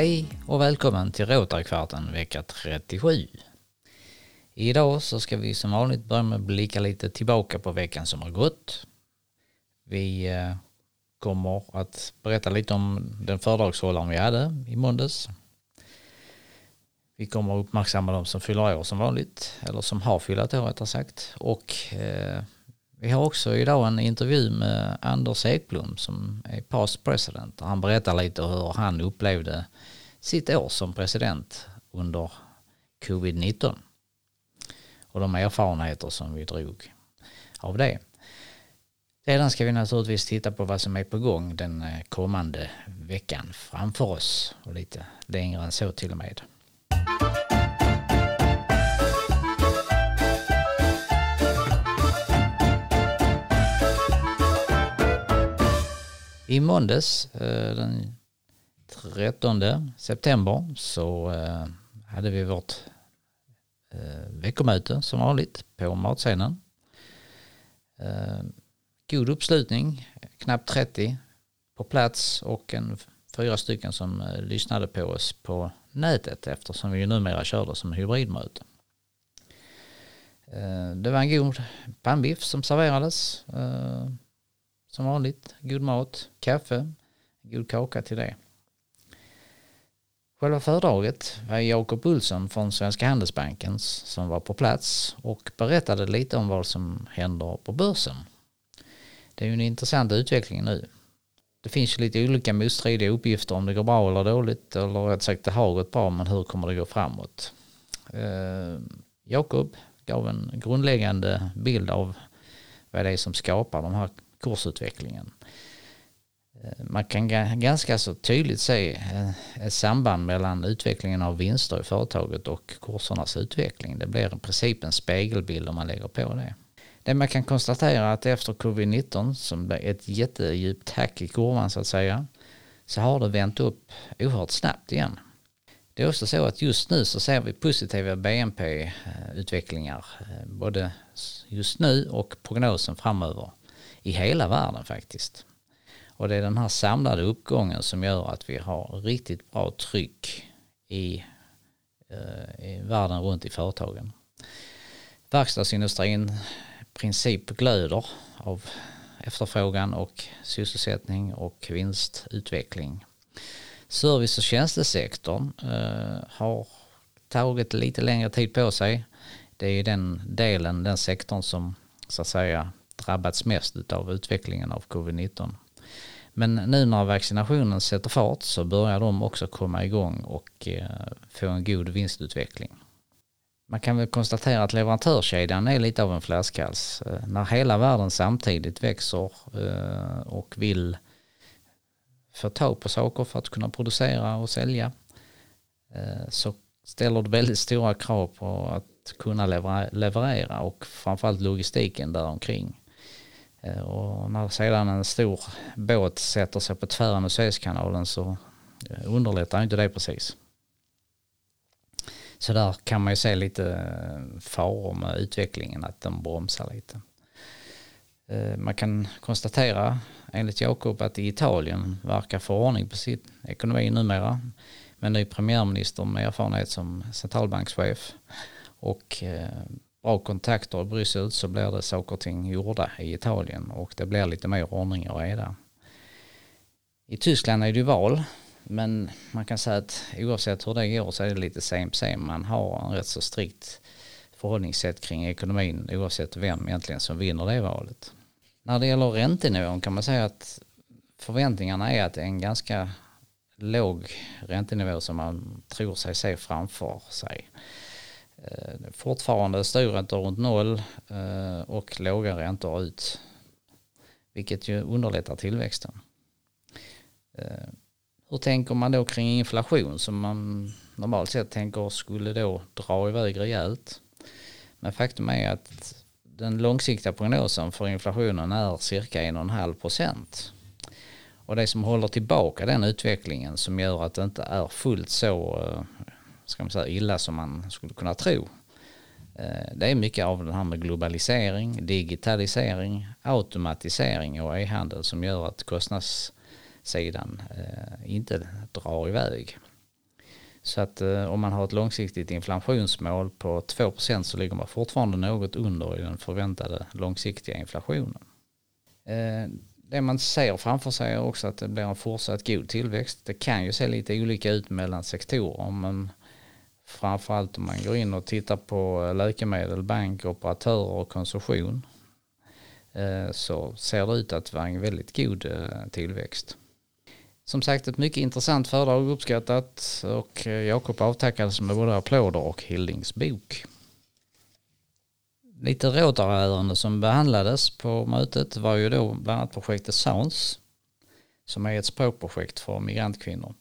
Hej och välkommen till Rotarkvarten vecka 37. Idag så ska vi som vanligt börja med att blicka lite tillbaka på veckan som har gått. Vi eh, kommer att berätta lite om den föredragshållaren vi hade i måndags. Vi kommer att uppmärksamma de som fyller år som vanligt, eller som har fyllt år rättare sagt. Och eh, vi har också idag en intervju med Anders Ekblom som är past president. Han berättar lite hur han upplevde sitt år som president under covid-19 och de erfarenheter som vi drog av det. Sedan ska vi naturligtvis titta på vad som är på gång den eh, kommande veckan framför oss och lite längre än så till och med. I måndags eh, den 13 september så eh, hade vi vårt eh, veckomöte som vanligt på matscenen god uppslutning, knappt 30 på plats och en fyra stycken som lyssnade på oss på nätet eftersom vi ju numera körde som hybridmöte. Det var en god pannbiff som serverades. Som vanligt, god mat, kaffe, god kaka till det. Själva föredraget var Jakob Olsson från Svenska Handelsbanken som var på plats och berättade lite om vad som händer på börsen det är ju en intressant utveckling nu. Det finns ju lite olika motstridiga uppgifter om det går bra eller dåligt eller rätt sagt det har gått bra men hur kommer det gå framåt? Eh, Jakob gav en grundläggande bild av vad det är som skapar de här kursutvecklingen. Eh, man kan ganska så tydligt se eh, ett samband mellan utvecklingen av vinster i företaget och kursernas utveckling. Det blir i princip en spegelbild om man lägger på det. Det man kan konstatera är att efter covid-19 som är ett jättedjupt hack i kurvan så att säga så har det vänt upp oerhört snabbt igen. Det är också så att just nu så ser vi positiva BNP-utvecklingar eh, både just nu och prognosen framöver i hela världen faktiskt. Och det är den här samlade uppgången som gör att vi har riktigt bra tryck i, eh, i världen runt i företagen. Verkstadsindustrin princip glöder av efterfrågan och sysselsättning och vinstutveckling. Service och tjänstesektorn eh, har tagit lite längre tid på sig. Det är den delen, den sektorn som så att säga drabbats mest av utvecklingen av covid-19. Men nu när vaccinationen sätter fart så börjar de också komma igång och eh, få en god vinstutveckling man kan väl konstatera att leverantörskedjan är lite av en flaskhals. Eh, när hela världen samtidigt växer eh, och vill få tag på saker för att kunna producera och sälja så ställer det väldigt stora krav på att kunna leverera och framförallt logistiken däromkring. Eh, och när sedan en stor båt sätter sig på tvären och Suezkanalen så eh, underlättar inte det precis. Så där kan man ju se lite eh, faror med utvecklingen, att den bromsar lite. Man kan konstatera enligt Jakob att i Italien verkar få ordning på sin ekonomi numera med ny premiärminister med erfarenhet som centralbankschef och bra kontakter i Bryssel så blir det saker och ting gjorda i Italien och det blir lite mer ordning och reda. I Tyskland är det ju val men man kan säga att oavsett hur det går så är det lite same same. Man har en rätt så strikt förhållningssätt kring ekonomin oavsett vem egentligen som vinner det valet. När det gäller räntenivån kan man säga att förväntningarna är att det är en ganska låg räntenivå som man tror sig se framför sig. Eh, fortfarande styrräntor runt noll eh, och låga räntor ut. Vilket ju underlättar tillväxten. Eh, hur tänker man då kring inflation som man normalt sett tänker skulle då dra iväg rejält? Men faktum är att den långsiktiga prognosen för inflationen är cirka 1,5 procent. Och det som håller tillbaka den utvecklingen som gör att det inte är fullt så ska man säga, illa som man skulle kunna tro. Eh, det är mycket av det här med globalisering, digitalisering, automatisering och e-handel som gör att kostnadssidan eh, inte drar iväg. Så att eh, om man har ett långsiktigt inflationsmål på 2% så ligger man fortfarande något under i den förväntade långsiktiga inflationen. Det man ser framför sig är också att det blir en fortsatt god tillväxt. Det kan ju se lite olika ut mellan sektorer men framförallt om man går in och tittar på läkemedel, bank, operatörer och konsumtion eh, så ser det ut att vara en väldigt god eh, tillväxt. Som sagt ett mycket intressant föredrag uppskattat och eh, Jakob avtackades med både applåder och Hildings bok. Lite rådärärenden som behandlades på mötet var ju då bland annat projektet Sounds som är ett språkprojekt för migrantkvinnor.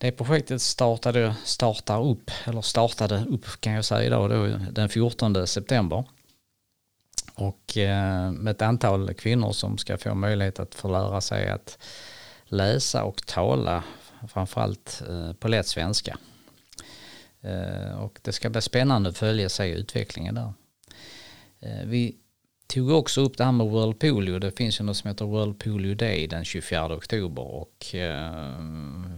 Det projektet startade, startar upp, eller startade upp kan jag säga idag då, den 14 september. Och eh, med ett antal kvinnor som ska få möjlighet att få lära sig att läsa och tala framförallt eh, på lätt svenska. Eh, och det ska bli spännande att följa sig utvecklingen där. Eh, vi tog också upp det här med World Polio. Det finns ju något som heter World Polio Day den 24 oktober och eh,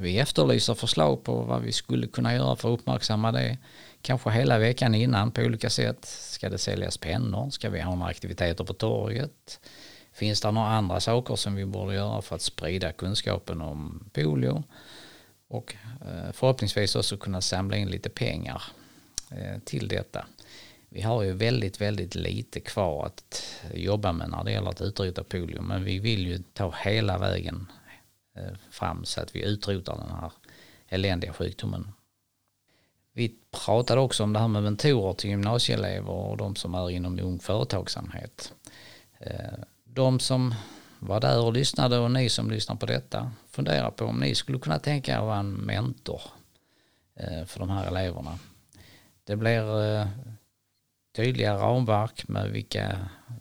vi efterlyser förslag på vad vi skulle kunna göra för att uppmärksamma det. Kanske hela veckan innan på olika sätt. Ska det säljas pennor? Ska vi ha några aktiviteter på torget? Finns det några andra saker som vi borde göra för att sprida kunskapen om polio? Och eh, förhoppningsvis också kunna samla in lite pengar eh, till detta. Vi har ju väldigt, väldigt lite kvar att jobba med när det gäller att utrota polio. Men vi vill ju ta hela vägen eh, fram så att vi utrotar den här eländiga sjukdomen. Vi pratade också om det här med mentorer till gymnasieelever och de som är inom ung företagsamhet eh, de som var där och lyssnade och ni som lyssnar på detta fundera på om ni skulle kunna tänka er att vara en mentor eh, för de här eleverna. Det blir tydliga ramverk med vilka,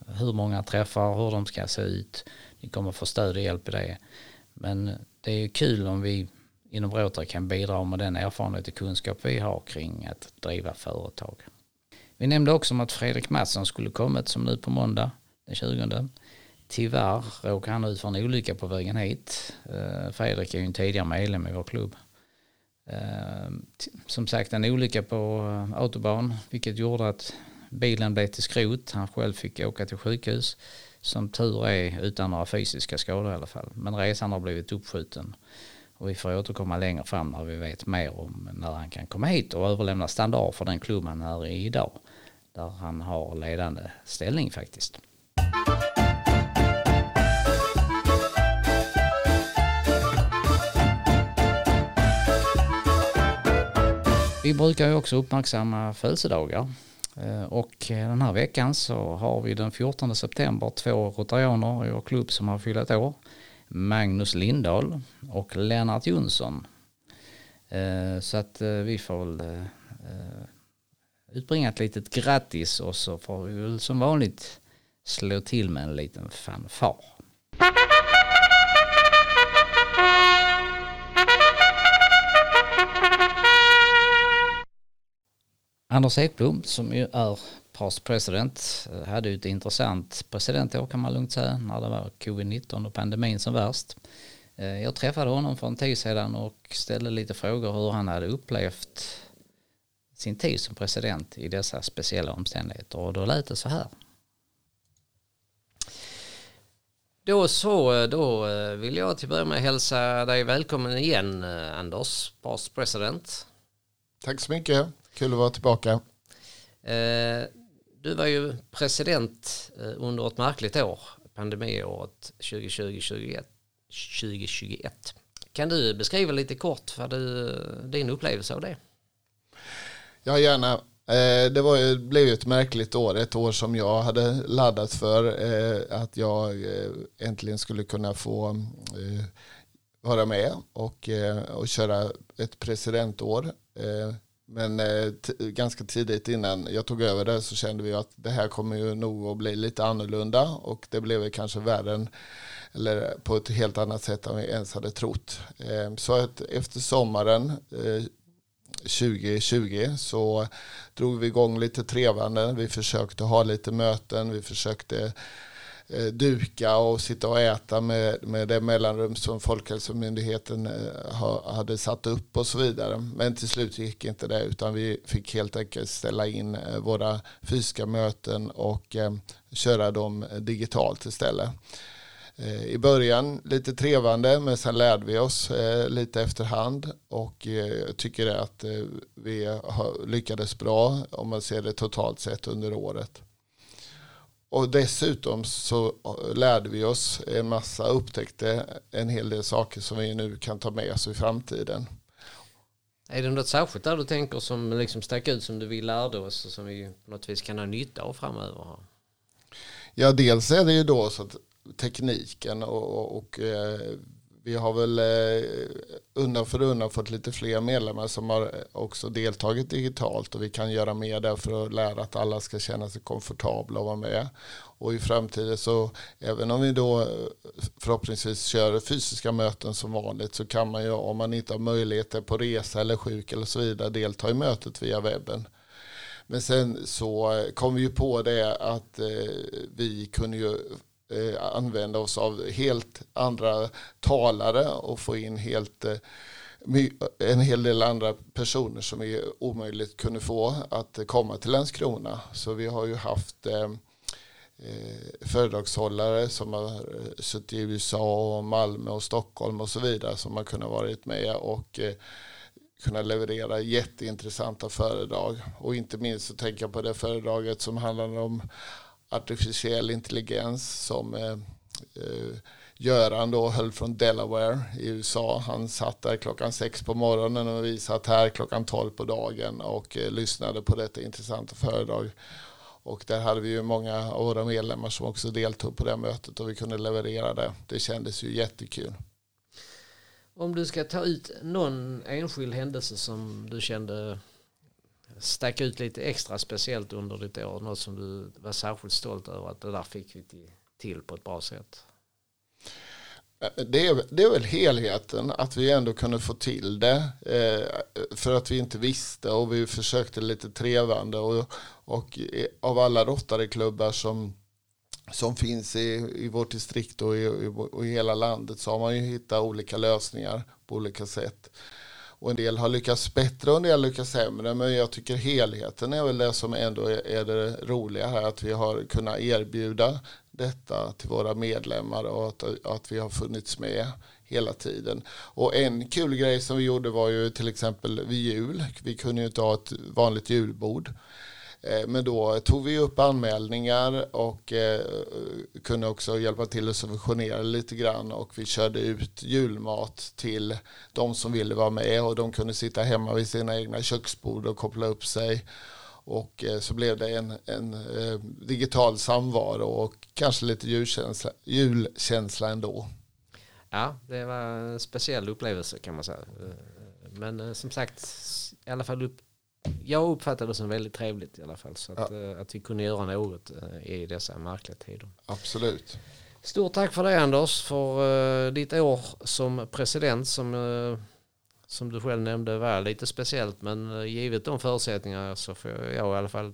hur många träffar, hur de ska se ut. Ni kommer få stöd och hjälp i det. Men det är kul om vi inom Rotary kan bidra med den erfarenhet och kunskap vi har kring att driva företag. Vi nämnde också om att Fredrik Mattsson skulle kommit som nu på måndag den 20. Tyvärr råkade han ut för en olycka på vägen hit. Eh, Fredrik är ju en tidigare medlem i vår klubb. Eh, som sagt en olycka på eh, autobahn vilket gjorde att bilen blev till skrot. Han själv fick åka till sjukhus. Som tur är utan några fysiska skador i alla fall. Men resan har blivit uppskjuten. Och vi får återkomma längre fram när vi vet mer om när han kan komma hit och överlämna standard för den klubb han är i idag. Där han har ledande ställning faktiskt. Vi brukar ju också uppmärksamma födelsedagar Eh, och eh, den här veckan så har vi den 14 september två rotarianer i vår klubb som har fyllt år. Magnus Lindahl och Lennart Jonsson. Eh, så att vi får väl utbringa ett litet grattis och så får vi väl som vanligt slå till med en liten fanfar. Anders Ekblom som ju är past president eh, hade ju ett intressant presidentår kan man lugnt säga när det var covid-19 och pandemin som värst. Eh, jag träffade honom för en tid sedan och ställde lite frågor hur han hade upplevt sin tid som president i dessa speciella omständigheter och då lät det så här. Då så, eh, då vill jag till början med hälsa dig välkommen igen Anders, past president. Tack så mycket. Kul att vara tillbaka. Eh, du var ju president eh, under ett märkligt år, pandemiåret 2020-2021. Kan du beskriva lite kort vad du, din upplevelse av det? Ja, gärna. Eh, det var ju, blev ju ett märkligt år, ett år som jag hade laddat för att jag äntligen skulle kunna få vara med och, och köra ett presidentår. Men eh, ganska tidigt innan jag tog över det så kände vi att det här kommer ju nog att bli lite annorlunda och det blev kanske värre än, eller på ett helt annat sätt än vi ens hade trott. Eh, så att efter sommaren eh, 2020 så drog vi igång lite trevande. Vi försökte ha lite möten, vi försökte Eh, duka och sitta och äta med, med det mellanrum som Folkhälsomyndigheten eh, hade satt upp och så vidare. Men till slut gick inte det utan vi fick helt enkelt ställa in eh, våra fysiska möten och eh, köra dem digitalt istället. Eh, I början lite trevande men sen lärde vi oss lite efterhand och jag tycker att vi lyckades bra om man ser det totalt sett under året. Och dessutom så lärde vi oss en massa, upptäckte en hel del saker som vi nu kan ta med oss i framtiden. Är det något särskilt där du tänker som liksom stack ut som du vill lärde oss och som vi på något vis kan ha nytta av framöver? Ja, dels är det ju då så att tekniken och, och, och eh, vi har väl eh, undan för undan fått lite fler medlemmar som har eh, också deltagit digitalt och vi kan göra mer där för att lära att alla ska känna sig komfortabla och vara med. Och i framtiden så även om vi då eh, förhoppningsvis kör fysiska möten som vanligt så kan man ju om man inte har möjligheter på resa eller sjuk eller så vidare delta i mötet via webben. Men sen så kom vi ju på det att vi kunde ju Eh, använda oss av helt andra talare och få in helt eh, en hel del andra personer som vi omöjligt kunde få att komma till Landskrona. Så vi har ju haft eh, eh föredragshållare som har eh, suttit i USA och Malmö och Stockholm och så vidare som har kunnat varit med och eh, kunna leverera jätteintressanta föredrag. Och inte minst så tänker jag på det föredraget som handlade om artificiell intelligens som eh, eh, Göran då höll från Delaware i USA. Han satt där klockan sex på morgonen och vi satt här klockan tolv på dagen och eh, lyssnade på detta intressanta föredrag. Och där hade vi ju många av våra medlemmar som också deltog på det mötet och vi kunde leverera det. Det kändes ju jättekul. Om du ska ta ut någon enskild händelse som du kände stack ut lite extra speciellt under ditt år? Något som du var särskilt stolt över att det där fick vi till på ett bra sätt? Det är, det är väl helheten, att vi ändå kunde få till det. Eh, för att vi inte visste och vi försökte lite trevande. Och, och av alla Rotary-klubbar som, som finns i, i vårt distrikt och i, och i hela landet så har man ju hittat olika lösningar på olika sätt. Och en del har lyckats bättre och en del har lyckats sämre. Men jag tycker helheten är väl det som ändå är det roliga här. Att vi har kunnat erbjuda detta till våra medlemmar och att, att vi har funnits med hela tiden. Och en kul grej som vi gjorde var ju till exempel vid jul. Vi kunde ju inte ha ett vanligt julbord. Eh, men då tog vi upp anmälningar och eh, kunde också hjälpa till att subventionera lite grann och vi körde ut julmat till de som ville vara med och de kunde sitta hemma vid sina egna köksbord och koppla upp sig. Och eh, så blev det en, en digital samvaro och kanske lite julkänsla, julkänsla ändå. Ja, det var en speciell upplevelse kan man säga. Men som sagt, i alla fall upp jag uppfattade det som väldigt trevligt i alla fall. Så att, ja. Eh, att vi kunde göra något eh, i dessa märkliga tider. Absolut. Stort tack för det Anders för uh, ditt år som president som, som du själv nämnde var lite speciellt. Men givet de förutsättningarna så får jag i alla fall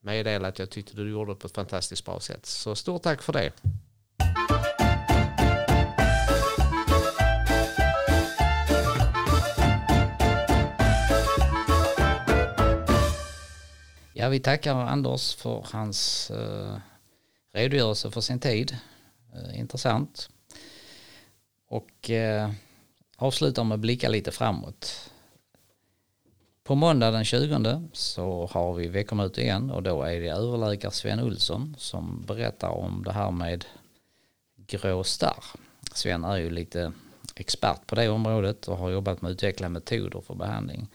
meddela att jag tyckte du gjorde det på ett fantastiskt bra sätt. Så stort tack för det. Ja, vi tackar Anders för hans eh, redogörelse för sin tid. Eh, intressant. Och eh, avslutar med att blicka lite framåt. På måndag den 20 så har vi veckomöte igen och då är det överläkare Sven Olsson som berättar om det här med grå starr. Sven är ju lite expert på det området och har jobbat med att utveckla metoder för behandling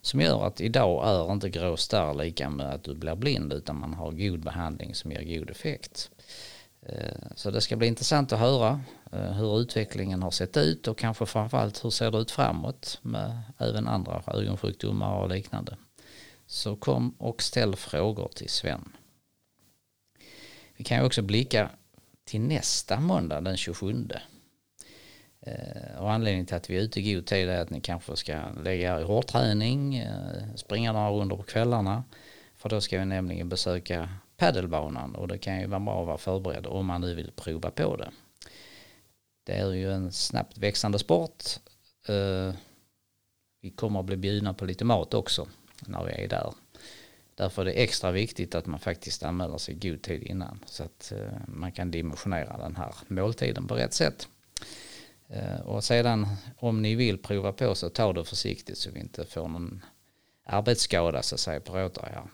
som gör att idag är inte grå starr lika med att du blir blind utan man har god behandling som ger god effekt. Eh, så det ska bli intressant att höra eh, hur utvecklingen har sett ut och kanske framförallt hur ser det ut framåt med även andra ögonsjukdomar och liknande. Så kom och ställ frågor till Sven. Vi kan ju också blicka till nästa måndag den 27 Eh, och anledningen till att vi är ute i god tid är att ni kanske ska lägga er i hårdträning, eh, springa några runder på kvällarna. För då ska vi nämligen besöka paddelbanan och det kan ju vara bra att vara förberedd om man nu vill prova på det. Det är ju en snabbt växande sport. Eh, vi kommer att bli bjudna på lite mat också när vi är där. Därför är det extra viktigt att man faktiskt anmäler sig god tid innan så att man kan dimensionera den här måltiden på rätt sätt. Eh, och sedan om ni vill prova på så ta det försiktigt så vi inte får någon arbetsskada så att säga på Råtorga.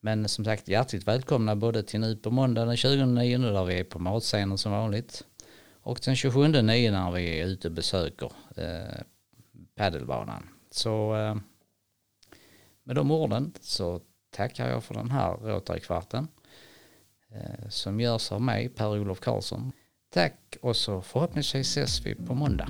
Men som sagt hjärtligt välkomna både till nu på måndag den 29 där vi är på matscenen som vanligt och den 27 9 när vi är ute och besöker eh, paddelbanan. Så eh, med de orden så tackar jag för den här Rotarykvarten. eh, som görs av mig, Per-Olof Karlsson. Tack och så förhoppningsvis ses vi på måndag.